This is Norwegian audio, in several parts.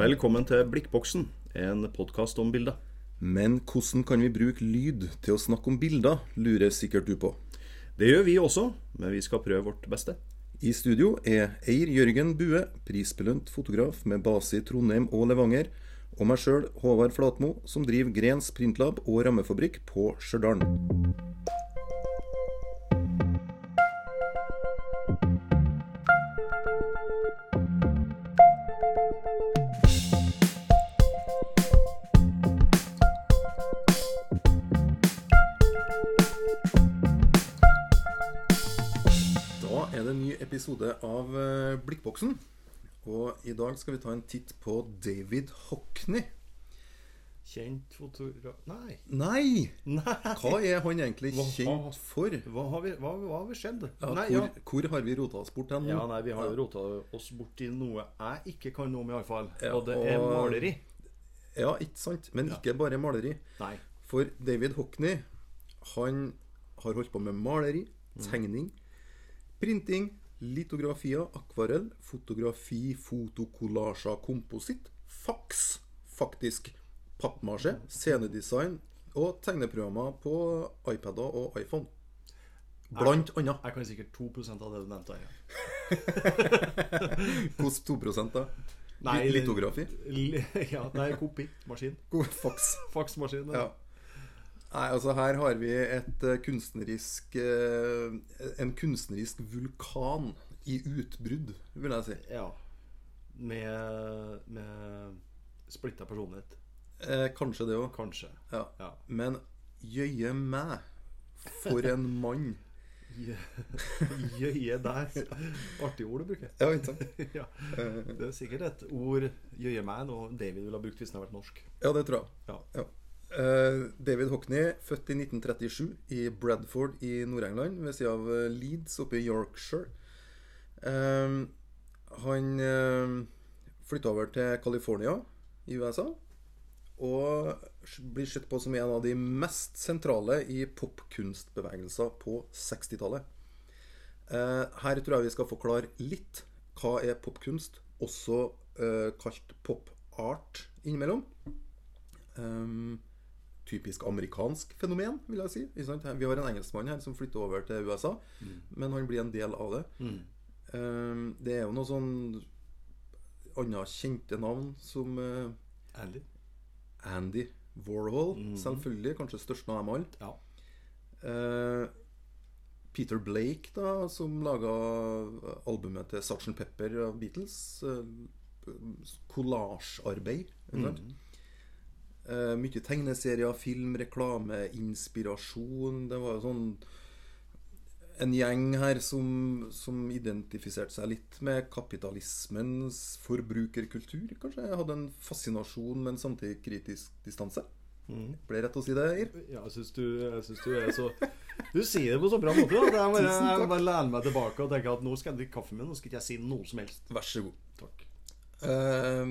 Velkommen til Blikkboksen, en podkast om bilder. Men hvordan kan vi bruke lyd til å snakke om bilder, lurer sikkert du på. Det gjør vi også, men vi skal prøve vårt beste. I studio er Eir Jørgen Bue, prisbelønt fotograf med base i Trondheim og Levanger, og meg sjøl, Håvard Flatmo, som driver Grens Printlab og rammefabrikk på Stjørdal. Da er det en ny episode av eh, Blikkboksen. Og i dag skal vi ta en titt på David Hockney. Kjent fotograf Nei. Nei! Nei. Hva er han egentlig Hva- kjent for? Hva har vi, hva, hva har vi skjedd? Ja, nei, hvor, ja. hvor har vi rota oss bort hen nå? ja, nei, vi har jo rota oss bort i noe jeg ikke kan noe om, iallfall. Ja, og det er maleri. Ja, ikke sant? Men ikke bare maleri. Nei. For David Hockney, han har holdt på med maleri, Mm. tegning, printing, litografier, akvarell, fotografi, fotokollasjer, kompositt, faks, faktisk, pappmasje, scenedesign og tegneprogrammer på iPader og iPhone. Blant annet. Jeg kan sikkert 2% av det du nevnte Ja. Hvordan 2 da? Nei, Litografi? Li- Ja, nei, kopi. Maskin. Faks. Faksmaskin. Ja. Nei, altså her har vi et eh, kunstnerisk eh, En kunstnerisk vulkan i utbrudd, vil jeg si. ja. Med, med splitta personlighet. Eh, kanskje det òg. Kanskje. Ja. Ja. Men jøye meg, for en mann. Jøye der. Artig ord å bruke. Ja, ikke sant? ja. Det er sikkert et ord jøye meg nå David ville ha brukt hvis han hadde vært norsk. Ja, det tror jeg. Ja. Ja. Eh, David Hockney, født i 1937 i Bradford i Nord-England, ved siden av eh, Leeds oppe i Yorkshire. Eh, han uh, flytta over til California i USA. Og blir sett på som en av de mest sentrale i popkunstbevegelser på 60-tallet. Eh, her tror jeg vi skal forklare litt hva er popkunst, også kalt pop-art innimellom. Um, typisk amerikansk fenomen, vil jeg si. Vi har en engelskmann her som flytter over til USA, men han blir en del av det. Um, det er jo noe sånn andre kjente navn som uh, Andy. Andy Warhol, selvfølgelig. Kanskje størst av dem alle. Ja. Uh, Peter Blake, da, som laga albumet til Sgt. Pepper av Beatles. Uh, Kollasjarbeid. ikke Eh, mye tegneserier, film, reklame, inspirasjon. Det var jo sånn en gjeng her som, som identifiserte seg litt med kapitalismens forbrukerkultur, kanskje. Jeg hadde en fascinasjon, men samtidig kritisk distanse. Ble det rett å si det, Eir? Ja, jeg syns du, du er så Du sier det på så bra måte. Da. Jeg bare, jeg bare lener meg tilbake og tenker at nå skal jeg drikke kaffen min, Nå skal ikke jeg si noe som helst. Vær så god. Takk. Ja.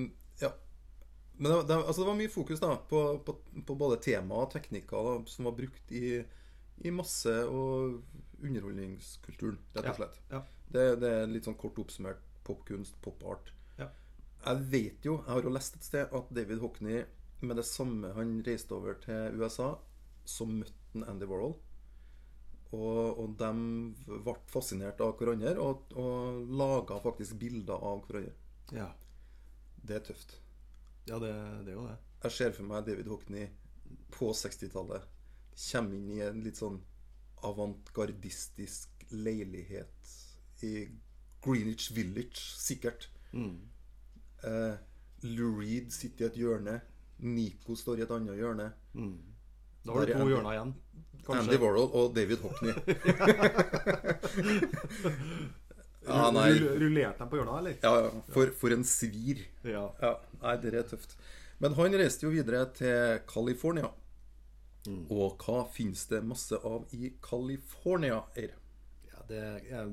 Men det, det, altså det var mye fokus da på, på, på både tema og teknikker da, som var brukt i, i masse og underholdningskulturen, rett og slett. ja. Det, det er litt sånn kort oppsummert popkunst, popart. Ja. Jeg vet jo, jeg har jo lest et sted at David Hockney med det samme han reiste over til USA, så møtte han Andy Warhol. Og, og de ble fascinert av hverandre og, og laga faktisk bilder av hverandre. Ja, Det er tøft. Ja det, det er jo det. Jeg ser for meg David Hockney på 60-tallet kommer inn i en litt sånn avantgardistisk leilighet i Greenwich Village, sikkert. Eh, Lou Reed sitter i et hjørne. Nico står i et annet hjørne. Da var det to hjørner igjen. Andy Warhol og David Hockney. ja. Rullerte han på hjørnet, eller? Ja, ja. For, for en svir. Ja. Ja, nei, det er tøft. Men han reiste jo videre til California. Og hva finnes det masse av i California, Eir? ja det, jeg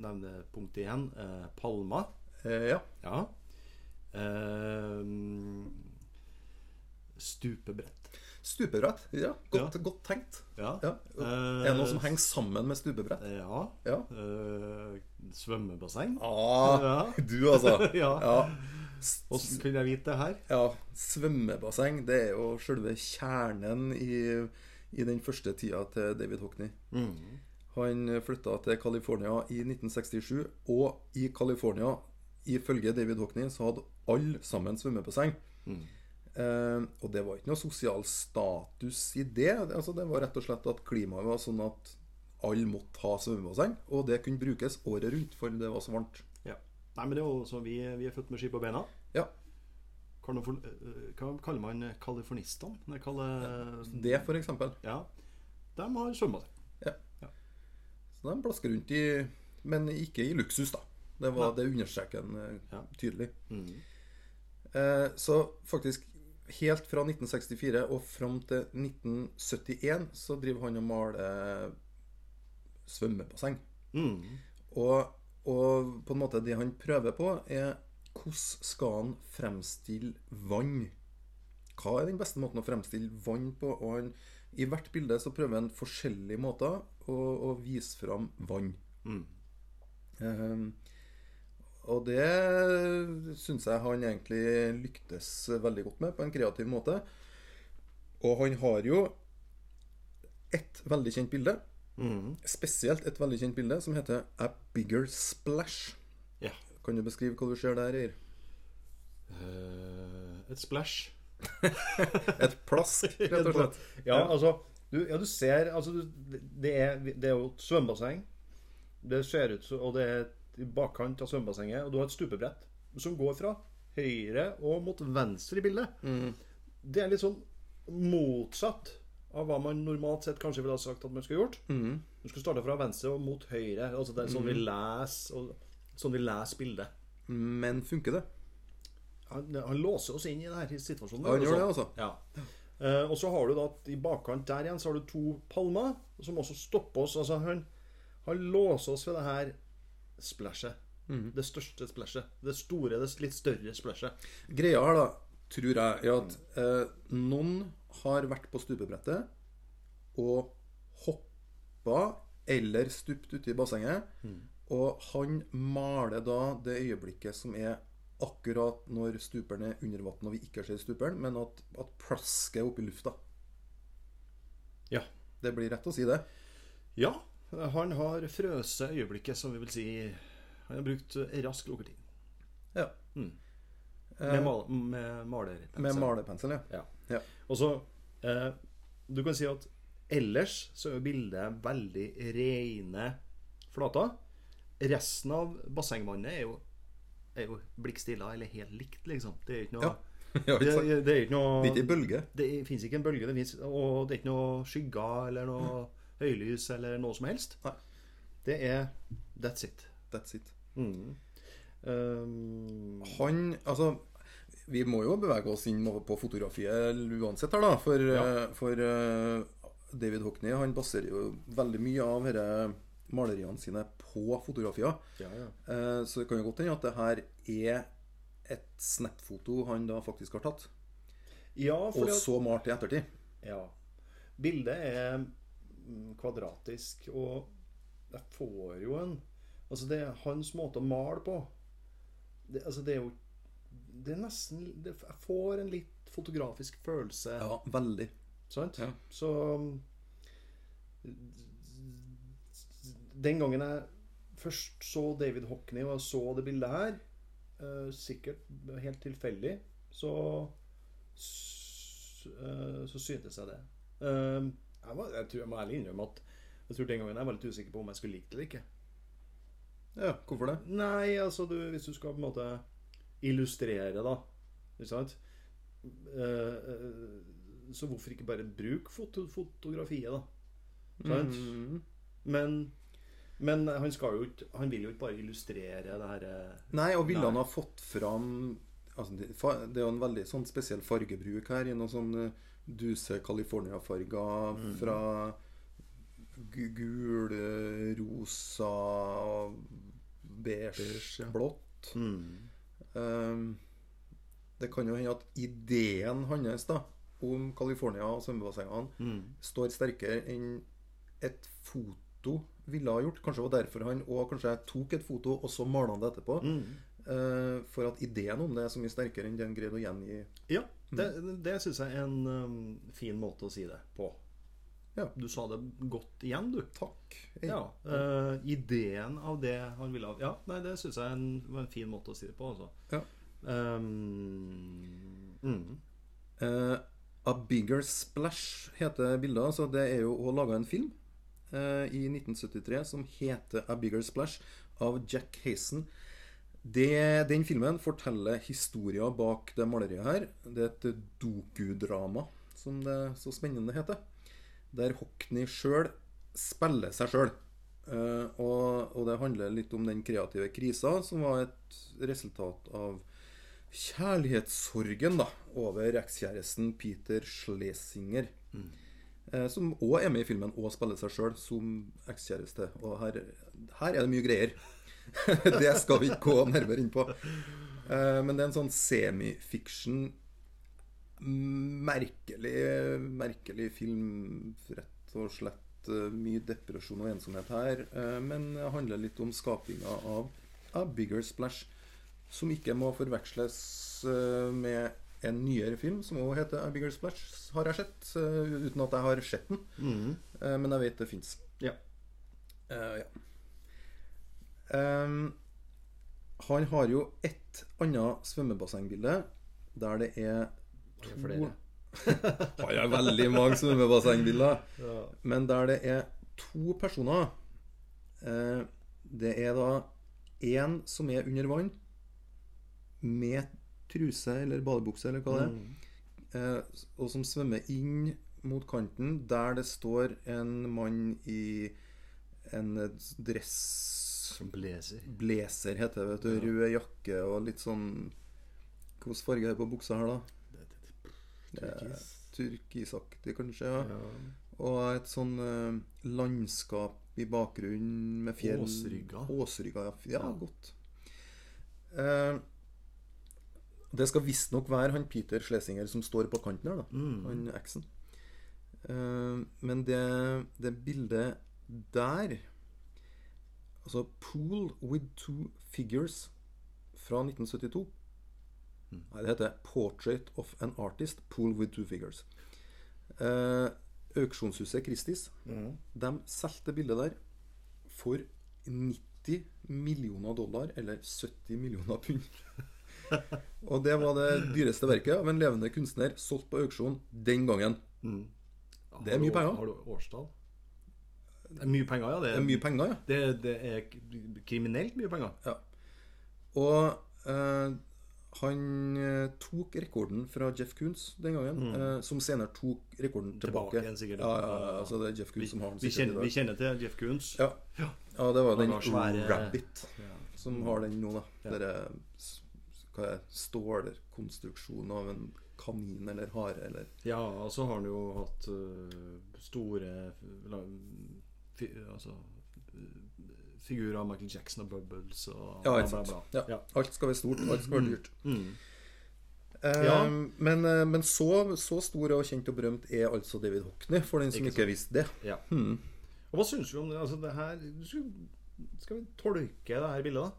nevner punkt igjen. Eh, Palma. Eh, ja. Ja. Eh, stupebrett. Stupebrett. Ja, godt, Ja. godt tenkt. Ja. Ja. Eh, Er det noe som henger sammen med stupebrett? Ja. Ja. Eh, svømmebasseng. Ah, Ja. du, altså. Ja. ja. Hvordan kunne jeg vite det her? Ja, svømmebasseng det er jo selve kjernen i, i den første tida til David Hockney. Han flytta til California i 1967, og i California, ifølge David Hockney, så hadde alle sammen svømmebasseng. Eh, og det var ikke noe sosial status i det. Altså, det var rett og slett at klimaet var sånn at alle måtte ha svømmebasseng, og det kunne brukes året rundt, for det var så varmt. Ja. Nei, men det er jo sånn vi, vi er født med ski på beina. Ja, eh, Hva kaller man californistene? Kaller- det for eksempel. Ja. De har svømmebasseng. Så de plasker rundt i Men ikke i luksus, da. Det var Nei. det understreker han eh, Ja. tydelig. Mm. Eh, så faktisk helt fra 1964 og fram til 1971 så driver han og maler svømmebasseng. Mm. Og, og på en måte det han prøver på, er hvordan skal han fremstille vann? Hva er den beste måten å fremstille vann på? Og han, I hvert bilde så prøver han forskjellige måter å, å vise fram vann. Mm. Ehm, og det syns jeg han egentlig lyktes veldig godt med, på en kreativ måte. Og han har jo ett veldig kjent bilde, Mm. spesielt et veldig kjent bilde, som heter A Bigger Splash. Ja. Kan du beskrive hva du ser der, Eir? Uh, et splash. Et plask, rett og slett. Ja, altså du, ja, du ser altså, det, er, det er jo et svømmebasseng. Det ser ut som Og det er i bakkant av svømmebassenget, og du har et stupebrett som går fra høyre og mot venstre i bildet. Det er litt sånn motsatt av hva man normalt sett kanskje ville ha sagt at man skulle gjort. Du skulle starte fra venstre og mot høyre. Altså det er sånn vi leser og, Sånn vi leser bildet. Men funker det? Han, han låser oss inn i denne situasjonen. Ja, han gjør det, altså. Ja. Eh, og så har du da i bakkant der igjen så har du to palmer som også stopper oss. Altså han, han låser oss ved det her splashet. Mm. Det største splashet. Det store, det litt større splashet. Greia her, da, tror jeg, er at eh, noen har vært på stupebrettet og hoppa eller stupt uti bassenget. Og han maler da det øyeblikket som er akkurat når stuperen er under vann og vi ikke ser stuperen, men at, at plasket er oppe i lufta. Ja. Det blir rett å si det. Ja, han har frøset øyeblikket, som vi vil si Han har brukt rask lukketid. Ja. Mm. Eh, Med, mal med malerpensel. med malerpensel, ja. Ja. Ja. Og så eh, Du kan si at ellers så er bildet veldig rene flater. Resten av bassengvannet er jo, er jo blikkstilla eller helt likt, liksom. Det er ikke noe Ja. ja det, det er ikke noe Det er ikke en bølge. Det fins ikke en bølge, det finnes, og det er ikke noe skygger eller noe høylys eller noe som helst. Nei. Det er That's it. That's it. Mm. Um, Han Altså, vi må jo bevege oss inn på fotografiet uansett her, da. For, Ja. eh, for uh, David Hockney han baserer jo veldig mye av disse maleriene sine på fotografier. ja, ja. Eh, Så det kan jo godt hende at det her er et snap-foto han da faktisk har tatt. ja, Og så malt i ettertid. ja. Bildet er kvadratisk, og jeg får jo en Altså, det er hans måte å male på. Det, altså, det er jo Det er nesten det, Jeg får en litt fotografisk følelse. Ja, veldig. Sant? Ja. Så Den gangen jeg først så David Hockney og jeg så det bildet her, eh, sikkert helt tilfeldig, så eh, så syntes jeg det. Jeg, var, jeg, tror, jeg må ærlig innrømme at jeg tror den gangen jeg var litt usikker på om jeg skulle like det eller ikke. Ja, hvorfor det? Nei, altså du, hvis du skal på en måte illustrere, da. Ikke sant? Eh, eh, så hvorfor ikke bare bruke foto fotografiet, da? Sant? Mm. Men, men han skal jo ikke Han vil jo ikke bare illustrere det her eh, Nei, og ville han ha fått fram altså, det, er jo en veldig sånn spesiell fargebruk her, i noen sånn duse californiafarger Mm. fra gul, rosa, beige, Beige, ja. blått. mm. Um, det kan jo hende at ideen hans da om California og svømmebassengene Mm. står sterkere enn et foto ville ha gjort. Kanskje det var derfor han og kanskje jeg tok et foto, og så malte han det etterpå. Mm. Uh, for at ideen om det er så mye sterkere enn den greide å gjengi Ja, det, det syns jeg er en um, fin måte å si det på. Ja. Du sa det godt igjen, du. Takk. Ja, uh, ideen av det han ville ha Ja, nei, det syns jeg er en, var en fin måte å si det på, altså. Ja. Um, mm. uh, A Bigger Splash heter bildet. Altså det er jo å lage en film uh, i 1973 som heter A Bigger Splash av Jack Hazen. Det, den filmen forteller historien bak det maleriet her. Det er et dokudrama, som det så spennende heter. Der Hockney sjøl spiller seg sjøl. Uh, og, og det handler litt om den kreative krisa, som var et resultat av kjærlighetssorgen da, over ekskjæresten Peter Schlesinger. Eh, som òg er med i filmen og spiller seg sjøl som ekskjæreste. Og her, her er det mye greier. det skal vi ikke gå nærmere inn på. Eh, men det er en sånn semifiction Merkelig, merkelig film, rett og slett. Eh, Mye depresjon og ensomhet her. eh, Men det handler litt om skapinga av A Bigger Splash. Som ikke må forveksles med en nyere film som også heter A Bigger Splash, har jeg sett. Uten at jeg har sett den. Mm. Men jeg vet det fins. Ja. ja. Ehm, han har jo ett annet svømmebassengbilde der det er er flere. Han har veldig mange svømmebassengbilder. Ja. Men der det er to personer Uh, Det er da én som er under vann med truse eller badebukse eller hva det er, Mm. uh, og som svømmer inn mot kanten, der det står en mann i en dress blazer. Blazer heter det, vet du. Rød jakke og litt sånn Hvilken farge er det på buksa her, da? Det er Turkis. Turkisaktig, kanskje. ja Ja. Og et sånn eh, landskap i bakgrunnen med fjell Åsrygga. Åsrygga, ja. ja. Ja. Godt. Eh, det skal visstnok være han Peter Schlesinger som står på kanten her, da. Mm. Han eksen. Eh, men det, det bildet der Altså Pool with two figures fra 1972. Mm. Nei, det heter 'Portrait of an Artist'. Pool with two figures. Eh, auksjonshuset Christies Mm. de solgte bildet der for 90 millioner dollar, eller 70 millioner pund. Og det var det dyreste verket av en levende kunstner solgt på auksjon den gangen. Mm. Det er mye penger. Har du årstall? Det er mye penger, ja. Det Det er mye penger, ja. Det, det er kriminelt mye penger. ja. Og eh, han eh, tok rekorden fra Jeff Koons den gangen, eh, som senere tok rekorden Mm. Tilbake tilbake. igjen, sikkert. Ja, ja, altså det er Jeff Vi, som har den vi, kjenner, vi kjenner til Jeff Koons. Ja. ja, det var den svære- Rabbit som har den nå, da. Ja. Dere hva er stålkonstruksjon av en kanin eller hare eller Ja, og så har han jo hatt øh, store Altså øh, figurer av Michael Jackson og Bubbles og Ja, bla, bla, bla. Ja. Alt skal være stort, alt skal være dyrt. Mm. Eh, Ja. Men, eh, men så, så stor og kjent og berømt er altså David Hockney, for den som Ikke ikke, visste det. Ja. Hmm. Og hva syns du om det? Altså, det her skal, skal vi tolke det her bildet, da?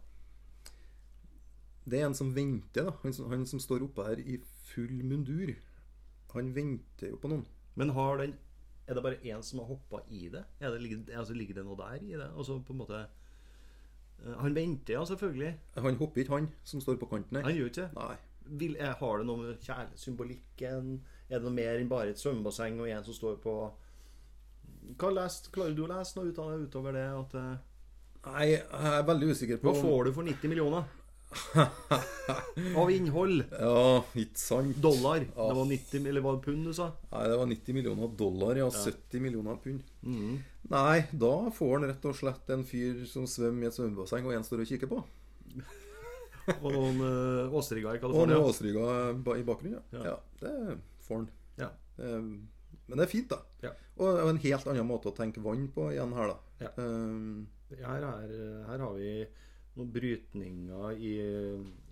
Det er en som venter, da. Han som, han som står oppe her i full mundur. Han venter jo på noen. Men har den Er det bare én som har hoppa i det? Er det altså, ligger det noe der i det? Altså på en måte øh, Han venter, ja, selvfølgelig. Han hopper ikke, han som står på kanten her. Han gjør ikke det. Vil, er, har det noe med kjærlighetssymbolikken Er det noe mer enn bare et svømmebasseng og en som står på Hva lest, Klarer du å lese noe utover det? At, eh, Nei, jeg er veldig usikker på hva får du for 90 millioner? Av innhold. Ja, ikke sant? Dollar. Det var 90 Eller var det pund du sa? Nei, det var 90 millioner dollar, ja. 70 millioner pund. Mhm. Nei, da får han rett og slett en fyr som svømmer i et svømmebasseng, og en står og kikker på. Og noen uh, åsrygger i California. Og noen åsrygger i bakgrunnen, ja. Ja. ja. Det får han. Ja. Men det er fint, da. Ja. Og en helt annen måte å tenke vann på igjen her, da. Ja. Um, Her, er, her har vi noen brytninger i,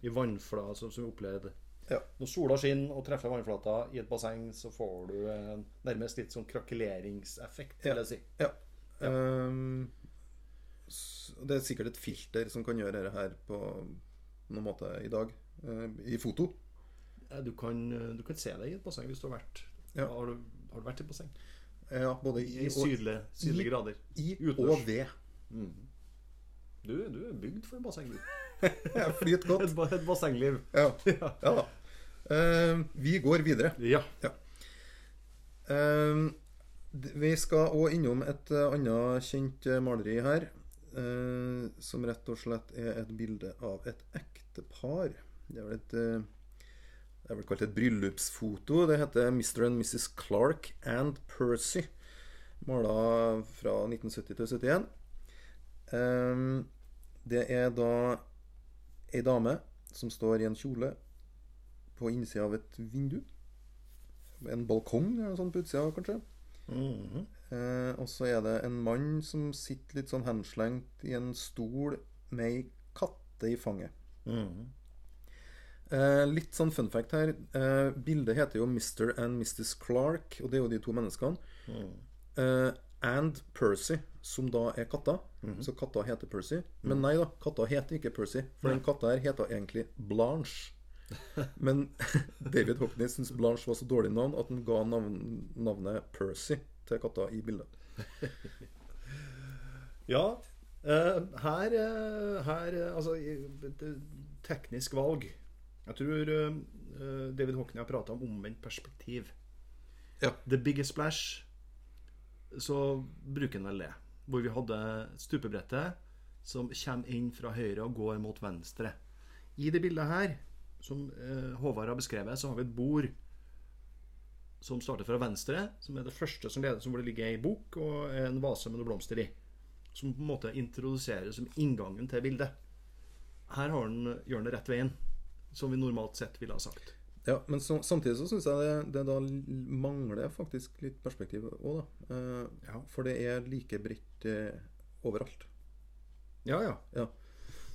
i vannflata som, som vi opplevde. Ja. Når sola skinner og treffer vannflata i et basseng, så får du en nærmest litt sånn krakeleringseffekt, vil jeg si. ja. Um, det er sikkert et filter som kan gjøre dette her på noen måte i dag. eh, I foto. Du kan, du kan se deg i et basseng hvis du har vært Ja. har, du, har du vært i basseng? Ja, både i, I sydlige, sydlige grader. i utendørs. og ved. Du, du er bygd for bassengliv. Jeg flyter godt. Et, et bassengliv. Ja, ja da. Uh, vi går videre. Ja. ja. Uh, vi skal òg innom et eh, annet kjent maleri her. eh, som rett og slett er et bilde av et ektepar. Det er vel et Det er vel kalt et bryllupsfoto. Det heter Mr. and Mrs. Clark and Percy. Mala fra 1970 til 71. Eh, det er da ei dame som står i en kjole på innsida av et vindu. En balkong eller noe sånt på utsida, kanskje. Mhm. Eh, og så er det en mann som sitter litt sånn henslengt i en stol med ei katte i fanget. Mhm. Eh, litt sånn fun fact her. Eh, bildet heter jo Mr. and Mrs. Clark, og det er jo de to menneskene. Eh, and Percy, som da er katta. Så katta heter Percy. Men nei da, katta heter ikke Percy. For den katta her heter egentlig Blanche. Men David Hockney syntes Blanche var så dårlig navn at han ga navn, navnet Percy til katta i bildet. Ja. eh, her, eh, her eh, Altså, teknisk valg. Jeg tror David Hockney har prata om omvendt perspektiv. Ja. The Biggest Splash, så bruker han vel det. Hvor vi hadde stupebrettet som kommer inn fra høyre og går mot venstre. I det bildet her, som eh, Håvard har beskrevet, så har vi et bord som starter fra venstre, som er det første som leder, som hvor det ligger ei bok og en vase med noen blomster i. Som på en måte introduseres som inngangen til bildet. Her har han, gjør den rett veien, som vi normalt sett ville ha sagt. Ja, Men så, samtidig så syns jeg det, det da mangler faktisk litt perspektiv òg, da. Eh, Ja. For det er like bredt eh, overalt. Ja, ja. Ja.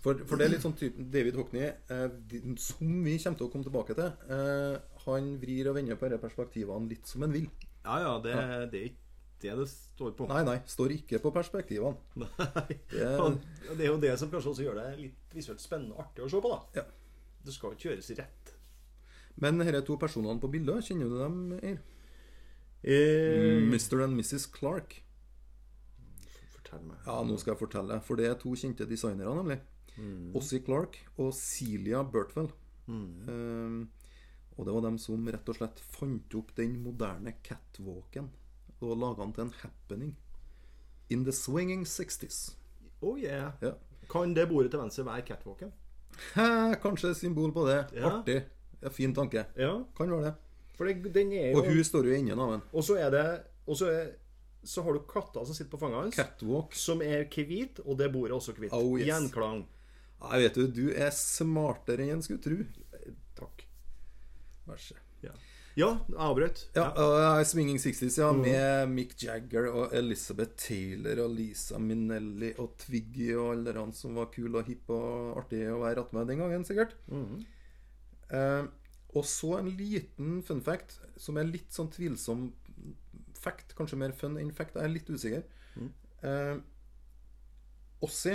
For, for det er litt sånn typen David Hockney, eh, som vi kommer til å komme tilbake til, eh, han vrir og vender på disse perspektivene litt som han vil. Ja, ja, det, det er ikke det det står på. Nei, nei, står ikke på perspektivene. Nei. Det- Og Det er jo det som kanskje også gjør det litt visuelt spennende og artig å se på, da. Ja. Det skal jo ikke kjøres rett. Men disse to personene på bildet, kjenner du dem, Eir? Eh, Mr. and Mrs. Clark. Fortell meg. Ja, nå skal jeg fortelle. For det er to kjente designere, nemlig. Ossie Clark og Celia Burtwell. Um, og det var dem som rett og slett fant opp den moderne catwalken og laga den til en happening. In the swinging 60s. Oh yeah. Ja. Kan det bordet til venstre være catwalken? Hæ, kanskje et symbol på det. Ja. Artig. Ja, fin tanke. Ja. Kan være det. For det, den er jo Og hun står jo i enden av den. Og så er det Og så, er, så har du katta som sitter på fanget hans, Catwalk. som er hvit, og det bordet er også hvitt. Oh, yes. Gjenklang. Jeg vet du, du er smartere enn en skulle tro. Takk. Vær så Ja, ja jeg avbrøt. Ja, ja. er Swinging 60s, ja, med Mick Jagger og Elizabeth Taylor og Lisa Minnelli og Twiggy og alle de som var kule og hippe og artige å være attmed den gangen, sikkert. Eh, og så en liten fun fact, som er litt sånn tvilsom fact, kanskje mer fun enn fact, jeg er litt usikker. Eh, Ossi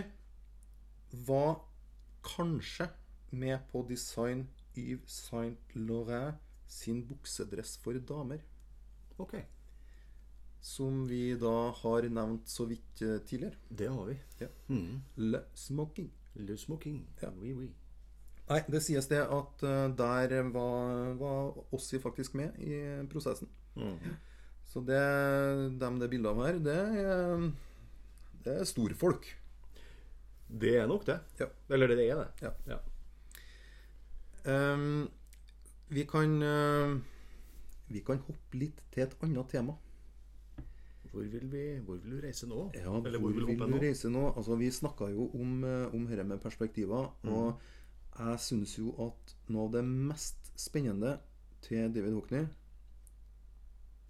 var kanskje med på å design Yves Saint Laurent sin buksedress for damer. Ok. Som vi da har nevnt så vidt eh, tidligere. Det har vi. Ja. Le Smoking. Le smoking. Ja. Oui, oui. Nei, det sies det at eh, der var, var Ossi faktisk med i prosessen. Så det dem det er bilde av her, det er, det er storfolk. Det er nok det. Ja. Eller det er det. Ja. Ja. Um, vi kan eh, Vi kan hoppe litt til et annet tema. Hvor vil vi hvor vil du reise nå? Ja, Eller hvor hvor vil vil du nå? reise nå? Altså, vi snakka jo om, eh, om dette med perspektiver. Mm. Jeg syns jo at noe av det mest spennende til David Hockney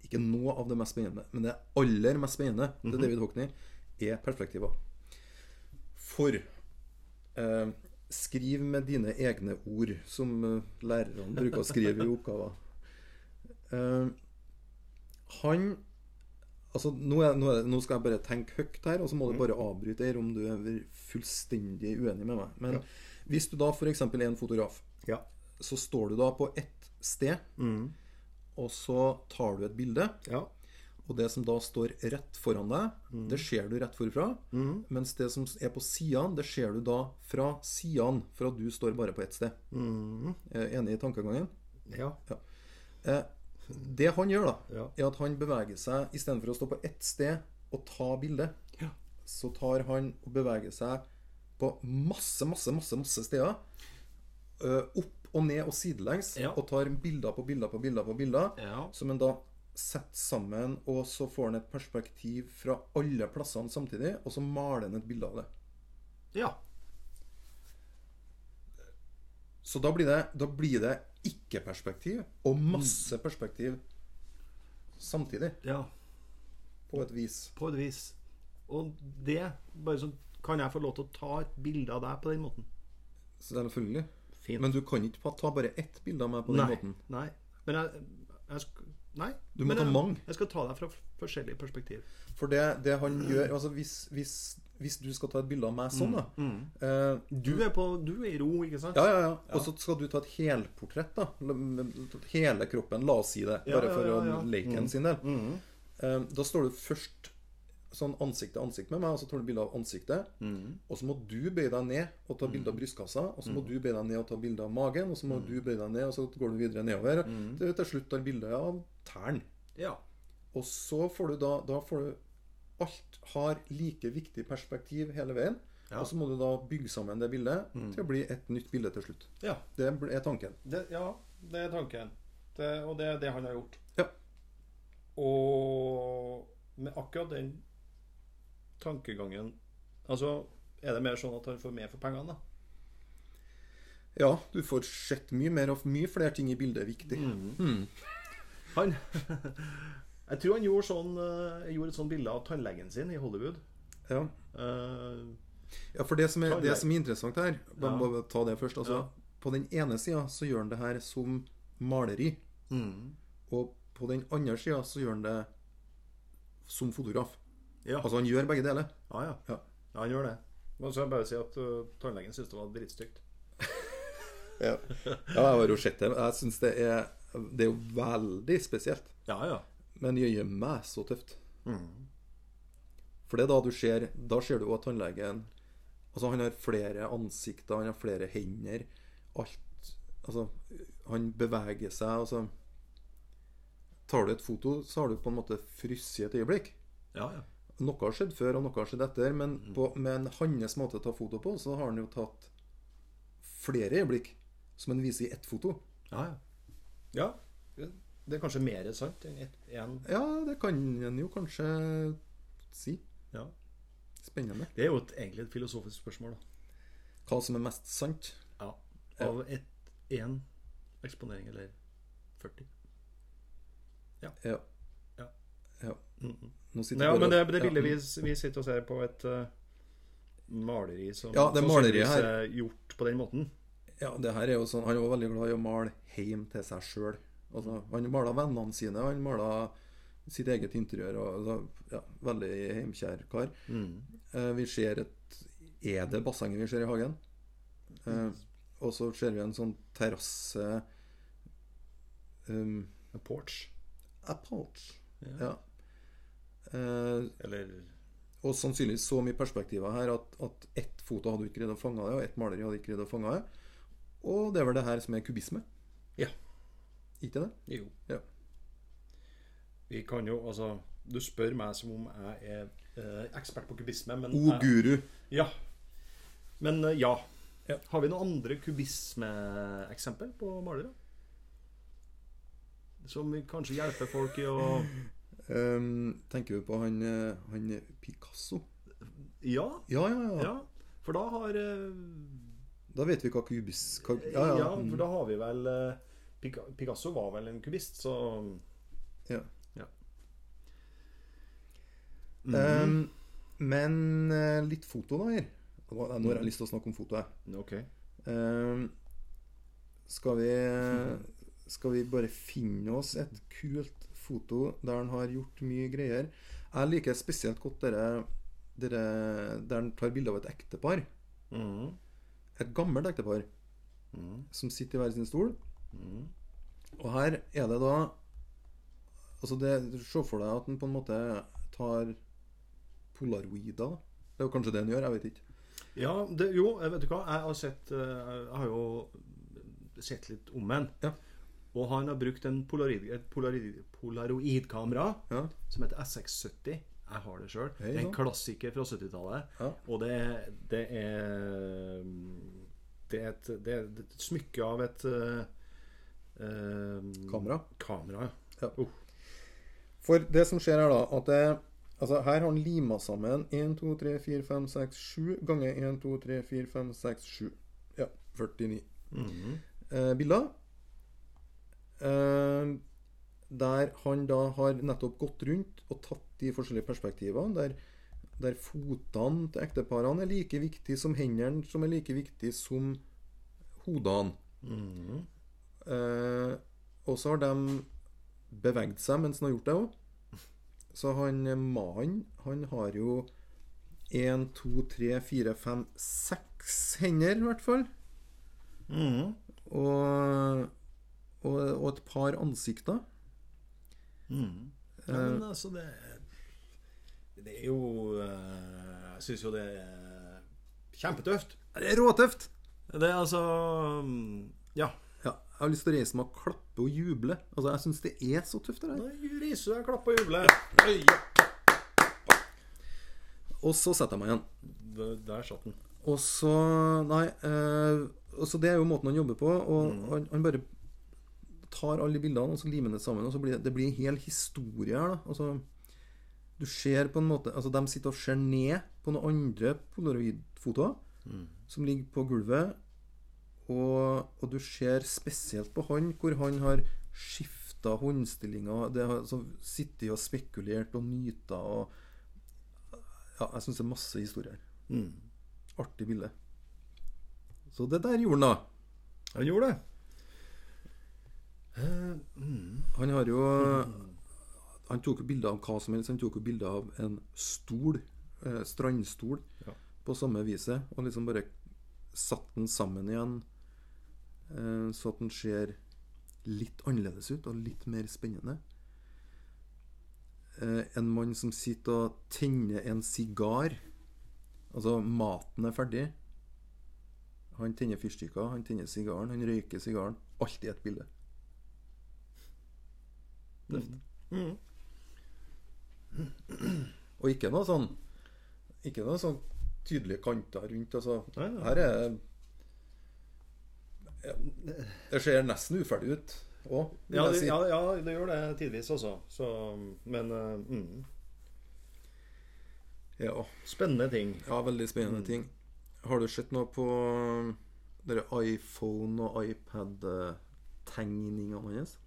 Ikke noe av det mest spennende, men det aller mest spennende Mhm. til David Hockney er perspektiver. For eh, Skriv med dine egne ord, som eh, lærerne bruker å skrive i oppgaver. Eh, han Altså, nå, er, nå, er, nå skal jeg bare tenke høyt her, og så må du bare avbryte her om du er fullstendig uenig med meg. Men Hvis du da f.eks. er en fotograf, Ja. så står du da på ett sted, og så tar du et bilde. Ja. Og det som da står rett foran deg, det ser du rett forfra. Mens det som er på sidene, det ser du da fra sidene, for at du står bare på ett sted. Mm. Enig i tankegangen? Ja. Eh, det han gjør, da, Ja. er at han beveger seg Istedenfor å stå på ett sted og ta bilde, Ja. så tar han og beveger seg på masse, masse, masse, masse steder. eh, opp og ned og sidelengs. Ja. Og tar bilder på bilder på bilder på bilder. Ja. Som en da setter sammen, og så får en et perspektiv fra alle plassene samtidig. Og så maler en et bilde av det. ja. Så da blir det, da blir det ikke-perspektiv og masse perspektiv samtidig. Ja. På et vis. På et vis. Og det bare sånn Kan jeg få lov til å ta et bilde av deg på den måten? Selvfølgelig. Fint. Men du kan ikke ta bare ett bilde av meg på den nei. måten. Nei. Men jeg, jeg Nei. Du må ta mange. Jeg skal ta deg fra forskjellige perspektiv. For det, det han gjør altså hvis, hvis, hvis du skal ta et bilde av meg sånn, da eh, Du er, på, du er i ro, ikke sant? Ja, ja, ja. Og så skal du ta et helportrett, da. Hele kroppen. La oss si det. Ja, Bare ja, for ja, å ja. leke en sin del. Eh, Da står du først sånn ansikt til ansikt med meg, og så tar du bilde av ansiktet. Og så må du bøye deg ned og ta bilde av brystkassa. Og så må du bøye deg ned og ta bilde av magen. Og så må du bøye deg ned, og så går du videre nedover. Til til slutt tar bilde av tærne. Ja. Og så får du da Da får du Alt har like viktig perspektiv hele veien. Ja. Og så må du da bygge sammen det bildet til å bli et nytt bilde til slutt. ja. Det er tanken. Det, ja, det er tanken. Det, og det er det han har gjort. Ja. Og med akkurat den tankegangen Altså, er det mer sånn at han får mer for pengene, da? Ja, du får sett mye mer og mye flere ting i bildet er viktig. Han Jeg tror han gjorde, sånn, eh, gjorde et sånt bilde av tannlegen sin i Hollywood. Ja. Uh, ja, for det som er, det som er interessant her Bare Ja. må ta det først. Altså, Ja. På den ene sida så gjør han det her som maleri. Og på den andre sida så gjør han det som fotograf. Ja. Altså han gjør begge deler. ja, ja. Ja. ja, han gjør det. Men så vil jeg bare si at uh, tannlegen syntes det var dritstygt. Ja, jeg har jo sett det. Jeg syns det er Det er jo veldig spesielt. Ja, ja. Men jøye meg så tøft. For det er da du ser Da ser du at tannlegen Altså Han har flere ansikter, han har flere hender. Alt Altså, han beveger seg. Altså Tar du et foto, så har du på en måte frosset et øyeblikk. ja, ja. Noe har skjedd før, og noe har skjedd etter. Men på, med en hans måte å ta foto på, så har han jo tatt flere øyeblikk som han viser i ett foto. Ja, ja. ja. Det er kanskje mer sant enn ett- en Ja, det kan en jo kanskje si. ja. Spennende. Det er jo et, egentlig et filosofisk spørsmål, da. Hva som er mest sant. Ja. Av én eksponering eller 40. Ja. Ja. Ja. Nå sitter Ja, men det, det ja. bildet vi, vi sitter og ser på et uh, maleri som Ja, det maleriet her. er gjort på den måten. Ja, det her er jo sånn Han var veldig glad i å male hjem til seg sjøl. Altså, han mala vennene sine, han mala sitt eget interiør. Og, altså, ja, veldig heimkjær kar. Eh, vi ser et Er det bassenget vi ser i hagen? Eh, og så ser vi en sånn terrasse um, A porch. A porch. Ja. Ja. Eh, Eller og sannsynligvis så mye perspektiver her at, at ett foto hadde ikke greid å fange det, og ett maleri hadde ikke greid å fange det. Og det er vel det her som er kubisme. Ja. Ikke det? Jo. Ja. Vi kan jo Altså, du spør meg som om jeg er eh, ekspert på kubisme, men O jeg- guru. Ja. Men eh, ja. Ja. Har vi noen andre kubismeeksempel på malere? Som kanskje hjelper folk i å Um, tenker du på han, eh, han Picasso? Ja. Ja, ja, ja. Ja. For da har eh, Da vet vi hva kubis... Hva, ja, ja, ja. for da har vi vel eh, Picasso var vel en kubist, så ja. Ja. Um, men litt foto, da, her. Nå har jeg lyst til å snakke om foto, jeg. Ok. Um, skal vi Skal vi bare finne oss et kult foto der han har gjort mye greier? Jeg liker spesielt godt dere, dere der han tar bilde av et ektepar. Mm. et gammelt ektepar som sitter i hver sin stol. Og her er det da Altså det, Se for deg at han på en måte tar polaroider. Det er jo kanskje det han gjør, jeg vet ikke. Ja, det, jo, vet du hva? Jeg har sett eh, Jeg har jo sett litt om han. Ja. Og han har brukt en polaroid, et polaroid, polaroidkamera Ja. som heter SX70. Jeg har det sjøl. er En klassiker fra 70-tallet. Ja. Og det, det er Det er et, det er et smykke av et eh, Kamera. Kamera, ja. Oh. For det som skjer her, da at det, altså Her har han lima sammen 1, 2, 3, 4, 5, 6, 7 ganger 1, 2, 3, 4, 5, 6, 7. Ja, 49 Mhm. eh, bilder. Eh, der han da har nettopp gått rundt og tatt de forskjellige perspektivene. Der, der fotene til ekteparene er like viktige som hendene, som er like viktige som hodene. Mm. Eh, og så har de beveget seg mens han har gjort det òg. Så han eh, mannen, han har jo én, to, tre, fire, fem, seks hender, i hvert fall. Mm. Og, og, og et par ansikter. Mm. Ja, men altså, det Det er jo eh, Jeg syns jo det er kjempetøft. Det er råtøft! Det er altså mm, Ja. Ja, jeg har lyst til å reise meg og klappe og juble. Altså, Jeg syns det er så tøft. det der. Nå riser jeg klapp og jubler. Og så setter jeg meg igjen. Der, der satt den. Og så Nei. Eh, og så Det er jo måten han jobber på. Og han, han bare tar alle de bildene og så limer det sammen. Og så blir det, det blir en hel historie her. da Altså, Du ser på en måte Altså, de sitter og ser ned på noen andre polaroidfotoer som ligger på gulvet. Og, og du ser spesielt på han hvor han har skifta håndstillinga. Det har altså, sittet og spekulert og nyta og Ja, jeg syns det er masse historier. Mm. Artig bilde. Så det der gjorde han, da. Han gjorde det. Eh, mm. Han har jo Han tok jo bilder av hva som helst. Han tok jo bilder av en stol, eh, strandstol, Ja. på samme viset. Og liksom bare satt den sammen igjen, eh, så at den ser litt annerledes ut og litt mer spennende. Eh, en mann som sitter og tenner en sigar. Altså, maten er ferdig. Han tenner fyrstikker, han tenner sigaren, han røyker sigaren. Alt i et bilde. Mm. Og ikke noe sånn Ikke noe sånn tydelige kanter rundt. Altså, Nei, nei. her er Det ser nesten uferdig ut òg, Ja, si. ja, ja, det gjør det tidvis, altså. Så, men eh, mm. Ja, Spennende ting. ja, veldig spennende Mm. ting. Har du sett noe på dere iPhone- og iPad-tegningene hans?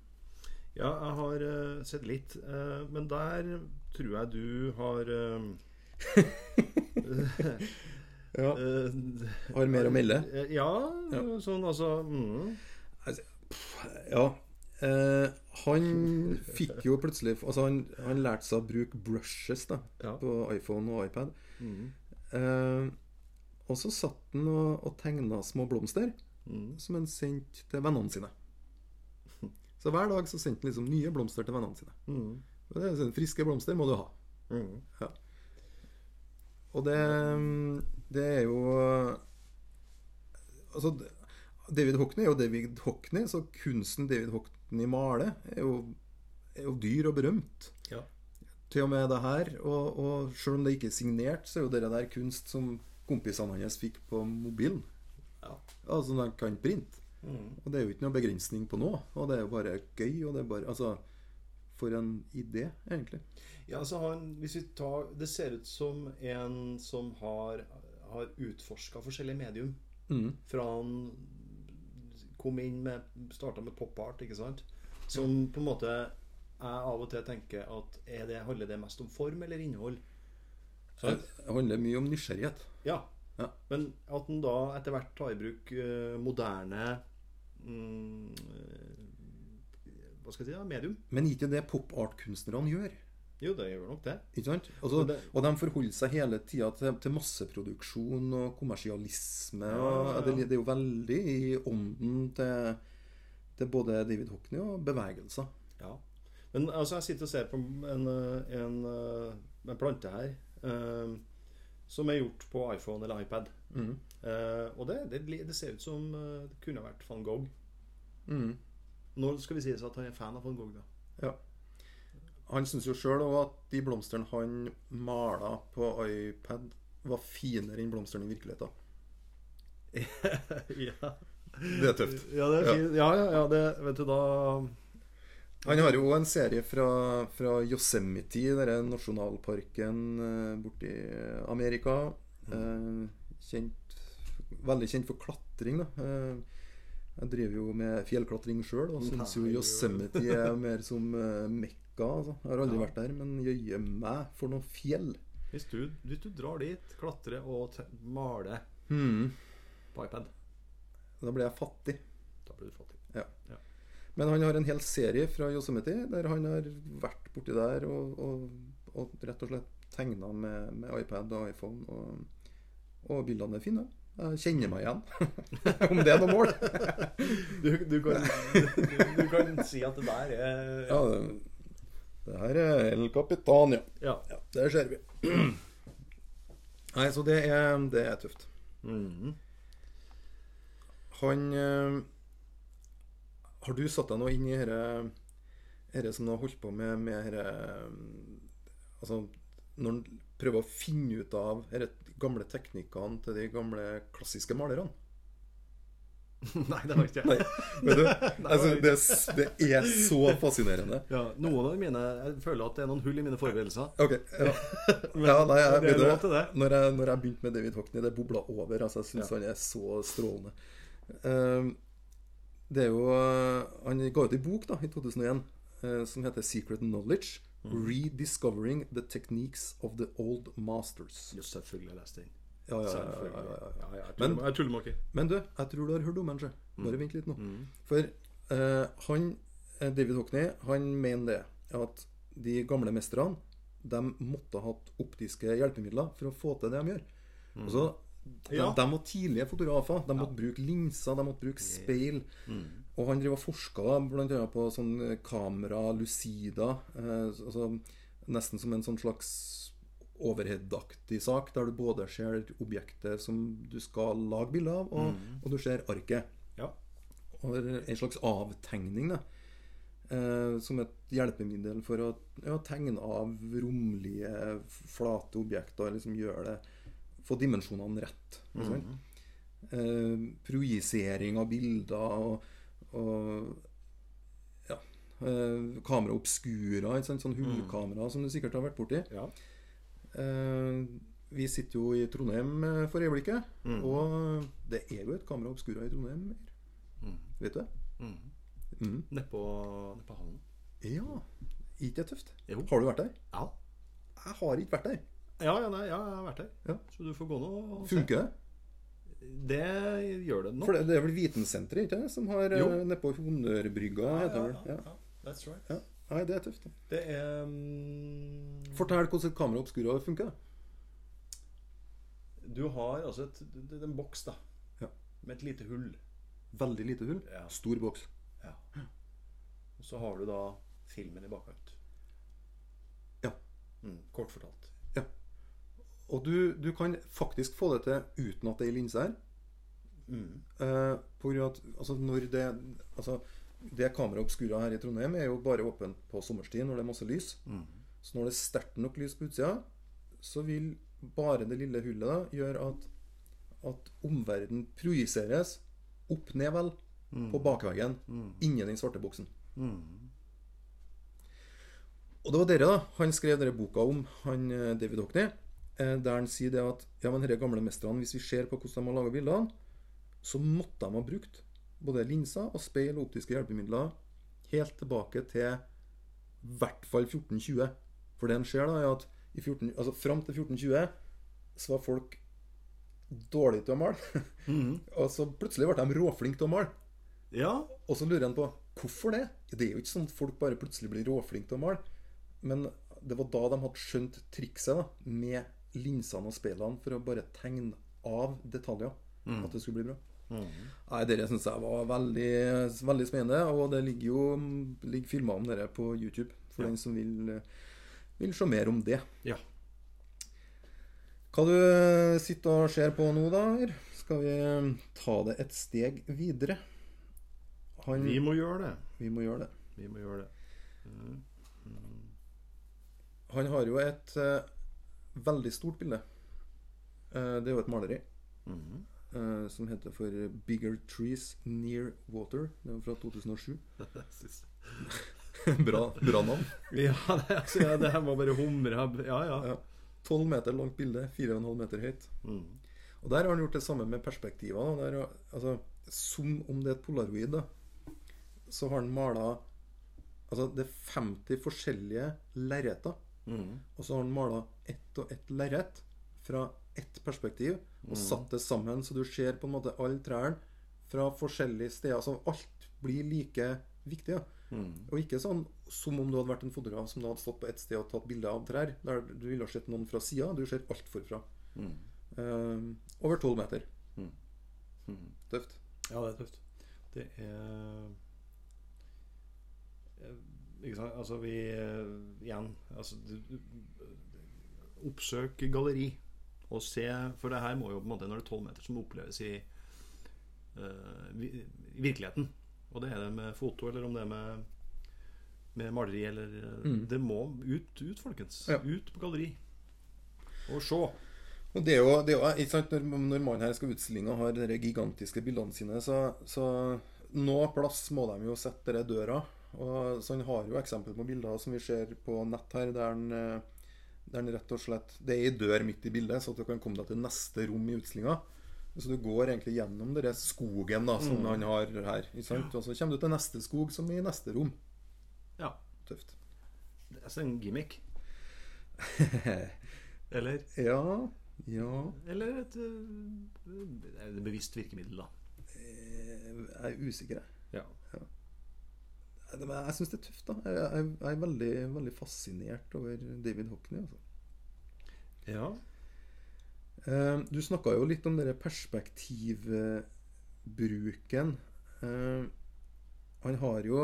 Ja, jeg har uh, sett litt. Uh, men der tror jeg du har eh, Ja. Har mer å melde? Ja, Ja. sånn altså mm. Ja. Eh, han fikk jo plutselig Altså, han, han lærte seg å bruke brushes da Ja. på iPhone og iPad. Mm. Eh, og så satt han og, og tegna små blomster Mm. som han sendte til vennene sine. Så hver dag så sendte han liksom nye blomster til vennene sine. Mm. Det er sånn, Friske blomster må du ha. Mm. Og det, det er jo Altså, David Hockney er jo David Hockney, så kunsten David Hockney maler, er jo, er jo dyr og berømt. Ja. Til og med det her. Og, og selv om det ikke er signert, så er jo det der kunst som kompisene hans fikk på mobilen. Ja. Altså, de kan printe. Mm. Og det er jo ikke noe begrensning på noe. Og det er jo bare gøy. Og det er bare Altså, for en idé, egentlig. Ja, altså han, hvis vi tar Det ser ut som en som har, har utforska forskjellige medium. Mm. Fra han kom inn med Starta med pop art, ikke sant? Som på en måte jeg av og til tenker at er det, handler det mest om form eller innhold? Det handler mye om nysgjerrighet. Ja. Ja. Men at en da etter hvert tar i bruk eh, moderne Hva skal jeg si? ja, medium? Men ikke det pop art-kunstnerne gjør. Jo, det gjør nok det. Altså, det- og de forholder seg hele tida til, til masseproduksjon og kommersialisme. Ja, ja. Det, det er jo veldig i ånden til, til både David Hockney og bevegelser. Ja. Men altså, jeg sitter og ser på en, eh, en, eh, en plante her eh, som er gjort på iPhone eller iPad. Mm. Uh, og det, det, det ser ut som eh, det kunne vært van Gogh. Mm. Nå skal vi si at han er fan av van Gogh, da. Ja. Han syns jo sjøl at de blomstene han mala på iPad, var finere enn blomstene i virkeligheten. ja. Det er tøft. Ja, det er Ja. fint. Ja, ja, ja, det Vet du, da Han har jo en serie fra, fra Yosemite, denne nasjonalparken eh, borti Amerika. Eh, kjent, veldig kjent for klatring, da. Eh, jeg driver jo med fjellklatring sjøl, og syns jo Yosemite er mer som Mekka. Altså. Jeg har aldri Ja. vært der, men jøye meg for noe fjell. hvis du, hvis du drar dit, klatrer og maler mm. på iPad, Da blir jeg fattig. da blir du fattig. Men han har en hel serie fra Yosemite der han har vært borti der og, og, og rett og slett tegna med, med iPad og iPhone. Og, og bildene er fine. Jeg kjenner meg igjen. Om det er noe mål. Du, du, kan, du, du kan si at det der er Ja, det, det her er El Capitan, ja. ja. ja. Der ser vi. Nei, så det er, det er tøft. Mhm. Han eh, Har du satt deg noe inn i dette som du har holdt på med med dette Altså, når du prøver å finne ut av de gamle teknikkene til de gamle klassiske malerne Nei, det har ikke jeg. Nei, vet du? Altså, det, det er så fascinerende. Ja, noen av mine Jeg føler at det er noen hull i mine forberedelser. Ok, ja. ja nei, jeg, det er vet du, lov til det. Når jeg, når jeg begynte med David Hockney, det bobla over. Altså, jeg syns Ja. han er så strålende. Ehm, det er jo eh, Han ga ut en bok da, i 2001 eh, som heter 'Secret Knowledge'. Mm. Rediscovering the techniques of the old masters. Jo, selvfølgelig har jeg lest den. Ja, ja, ja, jeg tuller- med dere. Men du, jeg tror du har hørt om den. Mm. Bare vent litt nå. For eh, han, eh, David Hockney han mener det at de gamle mesterne de måtte ha hatt optiske hjelpemidler for å få til det de gjør. Altså, de, Ja. de var tidlige fotografer. De måtte bruke linser, de måtte bruke speil. Og han driver og forska bl.a. på sånn kamera lucida. Eh, altså, nesten som en sånn slags overhead-aktig sak, der du både ser objektet som du skal lage bilde av, og, og du ser arket. Ja. Og en slags avtegning, da. Eh, som et hjelpemiddel for å ja, tegne av romlige, flate objekter. Liksom gjøre det Få dimensjonene rett. ikke sant? Eh, projisering av bilder og, og ja, eh, kamera obscura, sånn hullkamera som du sikkert har vært borti. Ja. Eh, vi sitter jo i Trondheim eh, for øyeblikket, Mm. og det er jo et kamera obscura i Trondheim. Mm. Vet du det? Mm. Mm. Nedpå ned hallen. Ja. Ikke det tøft? Jo. Har du vært der? Ja. Jeg har ikke vært der. Ja, ja, nei, ja, jeg har vært der. Ja. Så du får gå nå og se. Funker det? Det gjør det nok. For det, det er vel Vitensenteret ikke det, som har Jo. eh, nedpå Honnørbrygga? ja, ja, ja, Ja. ja. That's right. Ja. Nei, det er tøft. da. Det er um... Fortell hvordan et kamera obscura funker. Du har altså et, en boks, da. Ja. Med et lite hull. Veldig lite hull. Ja. Stor boks. Ja. Og så har du da filmen i bakkant. Ja. Mm, kort fortalt. Og du, du kan faktisk få det til uten at det er linse her. Mm. Eh, på grunn av at altså, når det altså, Det kameraet obscura her i Trondheim er jo bare åpent på sommerstid når det er masse lys. Mm. Så når det er sterkt nok lys på utsida, så vil bare det lille hullet da gjøre at, at omverdenen projiseres opp ned vel på bakveggen inni den svarte buksen. Mm. Og det var dere da han skrev denne boka om, han eh, David Hockney, der han sier det at ja, men disse gamle mestrene, hvis vi ser på hvordan de har laga bildene, så måtte de ha brukt både linser og speil og optiske hjelpemidler helt tilbake til i hvert fall 1420. For det han ser, da, er at i 14, altså fram til 1420 så var folk dårlige til å male. og så plutselig ble de råflinke til å male. Ja. Og så lurer han på hvorfor det? Det er jo ikke sånn at folk bare plutselig blir råflinke til å male. Men det var da de hadde skjønt trikset da, med linsene og speilene for å bare tegne av detaljer. At det skulle bli bra. Nei, Dere syns jeg var veldig, veldig spennende. Og det ligger jo ligger filmer om dere på YouTube for Ja. den som vil, vil se mer om det. Ja. Hva du sitter og ser på nå, da? Skal vi ta det et steg videre? Han, Vi må gjøre det. vi må gjøre det. Vi må gjøre det. Han har jo et eh, veldig stort bilde. Eh, det er jo et maleri mm -hmm. som heter for 'Bigger Trees Near Water'. Det er fra 2007. bra, bra navn. ja, det, altså, ja, det her må bare humre. Ja, ja. 12 meter langt bilde, 4,5 meter høyt. Mm. Og der har han gjort det samme med perspektiver. Der, altså, som om det er et polaroid, da, så har han mala Altså, det er 50 forskjellige lerreter. Mm. Og så har han mala ett og ett lerret fra ett perspektiv og satt det sammen, så du ser på en måte alle trærne fra forskjellige steder. Så alt blir like viktig. Ja. Mm. Og ikke sånn som om du hadde vært en fotograf som hadde stått på ett sted og tatt bilde av trær. Der du ville ha sett noen fra sida. Du ser alt forfra. Mm. Eh, over 12 meter. Mm. Tøft. Ja, det er tøft. Det er eh, Ikke sant? Altså, vi eh, Igjen altså, du, du, Oppsøk galleri og se For det her må jo på en måte når det er tolv meter, som oppleves i, uh, i virkeligheten. Og det er det med foto, eller om det er med, med maleri, eller eh, Mm. Det må ut, ut, folkens. Ja. Ut på galleri. Og se. Og det er jo, det er jo sant, Når, når mannen her skal utstillinge og har de gigantiske bildene sine, så, så noe plass må de jo sette denne døra. Og, så han har jo eksempel på bilder som vi ser på nett her, der han, eh, der han rett og slett Det er ei dør midt i bildet, så at du kan komme deg til neste rom i utstillinga. Så du går egentlig gjennom denne skogen da, som han har her. Sant? Og så kommer du til neste skog, som i neste rom. Ja. Tøft. Det er altså en gimmick. Eller Ja, ja Eller et, eh, et bevisst virkemiddel, da. eh, Jeg er usikker, jeg. Ja. Det- men Jeg syns det er tøft. da Jeg, jeg, jeg er veldig, veldig fascinert over David Hockney. Altså. ja. Uh, du snakka jo litt om denne perspektivbruken. Uh, han har jo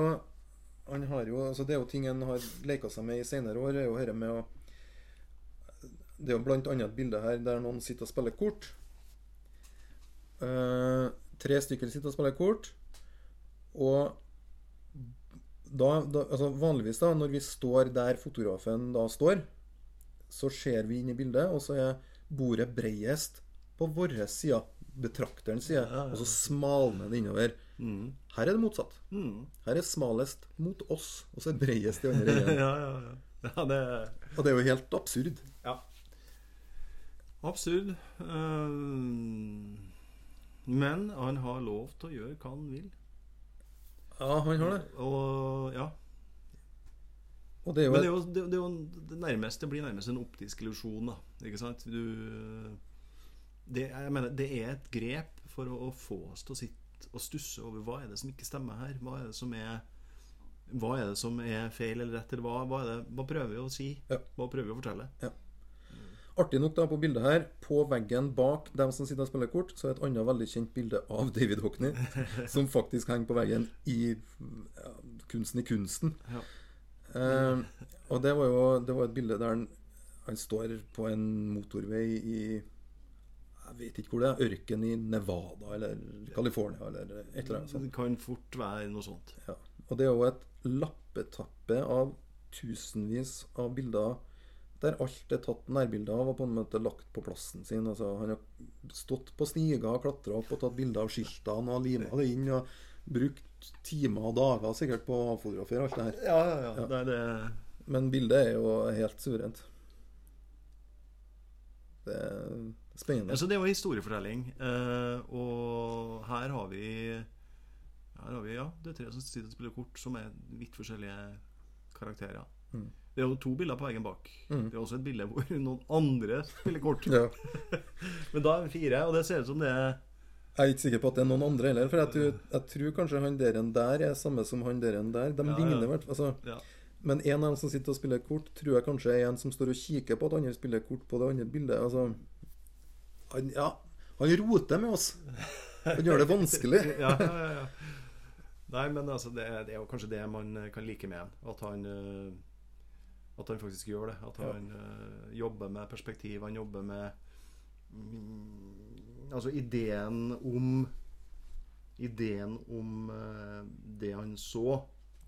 han har jo, altså Det er jo ting han har leka seg med i senere år. er jo her med å Det er jo annet et bilde her der noen sitter og spiller kort. Uh, tre stykker sitter og spiller kort. Og da, da, altså vanligvis, da, når vi står der fotografen da står, så ser vi inn i bildet, og så er bordet bredest på vår side, betrakterens side, Ja, ja. og så smalner det innover. Mm. Her er det motsatt. Mm. Her er smalest mot oss, og så er bredest i andre enden. ja, ja, ja. ja det Og det er jo helt absurd. Ja. Absurd. Um... men han har lov til å gjøre hva han vil. Ja, han har det. Og ja. Og det er jo, Men det er jo, det, det er jo det nærmest, det blir nærmest en optisk illusjon, da. Ikke sant? Du det, Jeg mener, det er et grep for å, å få oss til å sitte og stusse over hva er det som ikke stemmer her. Hva er det som er Hva er det som er feil eller rett, eller hva, hva, er det, hva prøver vi å si? Ja. Hva prøver vi å fortelle? Artig nok da på bildet her, på veggen bak dem som sitter og spiller kort, så er et annet veldig kjent bilde av David Hockney, som faktisk henger på veggen i ja, Kunsten i kunsten. Ja. Eh, og det var jo det var et bilde der han, han står på en motorvei i Jeg vet ikke hvor det er. Ørken i Nevada eller California eller et eller annet sånt. Det kan fort være noe sånt. Ja. Og det er jo et lappetappe av tusenvis av bilder der alt er tatt nærbilder av og på en måte lagt på plassen sin. Altså, han har stått på stiger, klatra opp og tatt bilder av skiltene og lima det inn. Og brukt timer og dager sikkert på å fotografere alt det her. Ja, ja, ja. Det er det Men bildet er jo helt suverent. Det er spennende. Altså, det er jo historiefortelling. Eh, og her har vi Her har vi, ja, det er tre som sitter og spiller kort, som er vidt forskjellige karakterer. Mm. Det er jo to bilder på veggen bak. Mm. Det er også et bilde hvor noen andre spiller kort. Ja. Men da er vi fire, og det ser ut som det er Jeg er ikke sikker på at det er noen andre heller. For jeg tror, jeg tror kanskje han der enn der er samme som han der enn der. De Ja, ligner hvert altså, ja. Men en av dem som sitter og spiller kort, tror jeg kanskje er en som står og kikker på at andre spiller kort på det andre bildet. Altså Han, ja, han roter med oss. Han gjør det vanskelig. ja, ja, ja. Nei, men altså, det, det er jo kanskje det man kan like med ham. At han eh, At han faktisk gjør det. At Ja. han eh, jobber med perspektiv. Han jobber med mm, Altså ideen om Ideen om uh, det han så,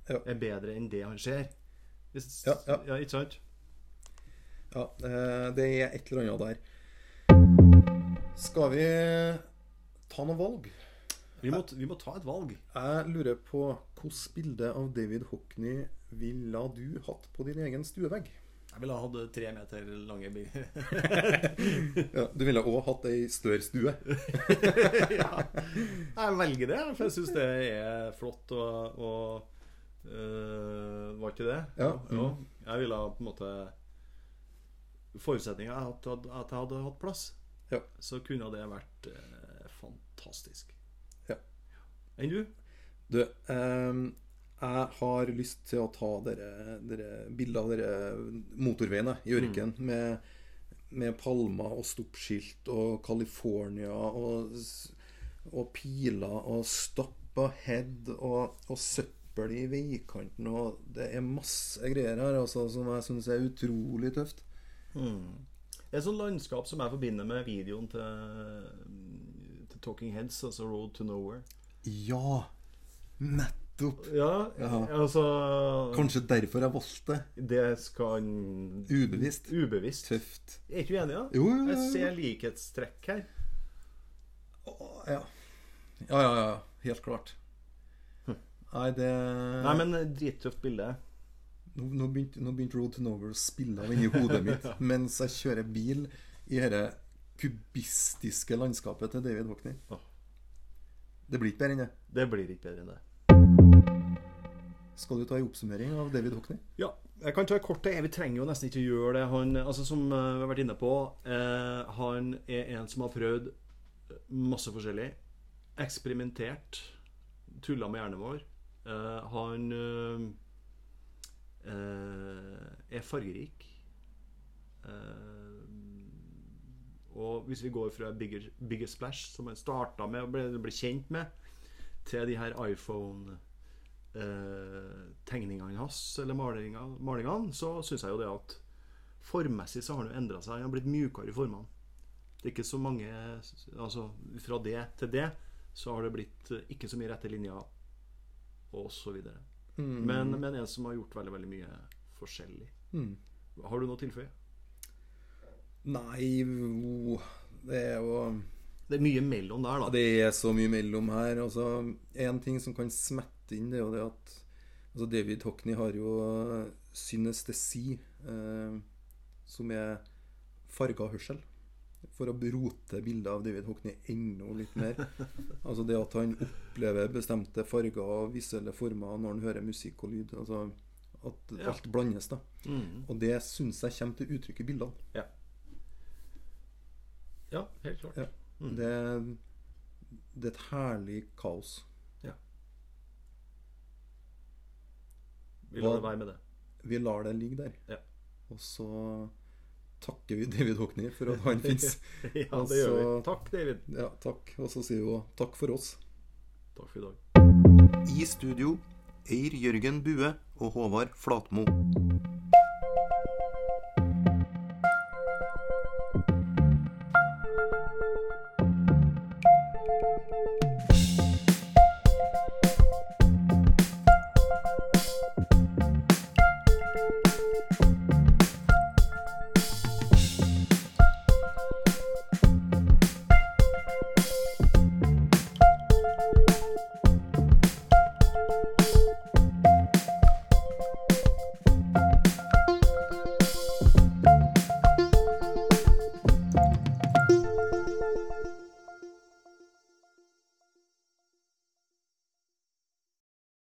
Ja. er bedre enn det han ser. Hvis, Ja, ja. ikke sant? Ja, eh, det er et eller annet der. Skal vi ta noe valg? Vi må, vi må ta et valg. Jeg lurer på hvilket bilde av David Hockney ville du hatt på din egen stuevegg? Jeg ville ha hatt tre meter lange bil. Ja, du ville òg hatt ei større stue. ja. Jeg velger det, for jeg syns det er flott og, og øh, Var ikke det? Ja. Jo. Jeg ville på en måte Forutsetninga er at, at jeg hadde hatt plass. Ja. Så kunne det vært øh, fantastisk. Ja. Enn du? Du, ehm, jeg har lyst til å ta dere, dere bilder av dere motorveiene i ørkenen. Med, med palmer og stoppskilt og California og, og piler og stop head og, og søppel i veikanten. Og det er masse greier her altså, som jeg syns er utrolig tøft. Det er sånn landskap som jeg forbinder med videoen til, til Talking Heads, altså Road to Nowhere. Ja, nettopp! Ja, Ja. altså Kanskje derfor jeg valgte det. Det skal Ubevisst. Ubevisst. Tøft. Er ikke du enig, da? Jo, jo, jo, Jeg ser likhetstrekk her. Ja. Ja, ja, ja. Helt klart. Nei, det Nei, men eh, drittøft bilde. Nå, nå, begynte, nå begynte Road to Nowhere å spille av inni hodet mitt mens jeg kjører bil i dette kubistiske landskapet til David Hockney. Oh. Det blir ikke bedre enn det. Det blir ikke bedre enn det. Skal du ta en oppsummering av David Hockney? Ja, jeg kan ta et kort det. Vi trenger jo nesten ikke gjøre det. Han, altså Som eh, vi har vært inne på, eh, han er en som har prøvd masse forskjellig. Eksperimentert. Tulla med hjernen vår. Eh, han eh, eh, er fargerik. Eh, og hvis vi går fra Bigger, Bigger Splash, som han starta med og ble, ble kjent med, til de her iPhone-tegningene hans, eller malingene, malingene så syns jeg jo det at formmessig så har han jo endra seg. Han har blitt mjukere i formene. Det er ikke så mange Altså fra det til det så har det blitt eh, ikke så mye rette linjer, og så videre. Men, men en som har gjort veldig, veldig mye forskjellig. Mm. Har du noe å tilføye? Nei Det er jo Det er mye mellom der, da. Det er så mye mellom her. Altså, en ting som kan smette inn, det er jo det at altså David Hockney har jo eh, synestesi, eh, som er farga hørsel. For å rote bildet av David Hockney enda litt mer. altså det at han opplever bestemte farger og visuelle former når han hører musikk og lyd. Altså at Ja. alt blandes, da. Mm. Og det syns jeg kommer til uttrykk i bildene. Ja. ja, helt klart. Ja. Mm. Det, det er et herlig kaos. Ja. Vi lar det være med det. Vi lar det ligge der. Ja. Og så takker vi David Hockney for at han fins. ja, det gjør vi. Takk, David. Ja, takk. Og så sier vi òg takk for oss. Takk for i dag. I studio Eir Jørgen Bue og Håvard Flatmo.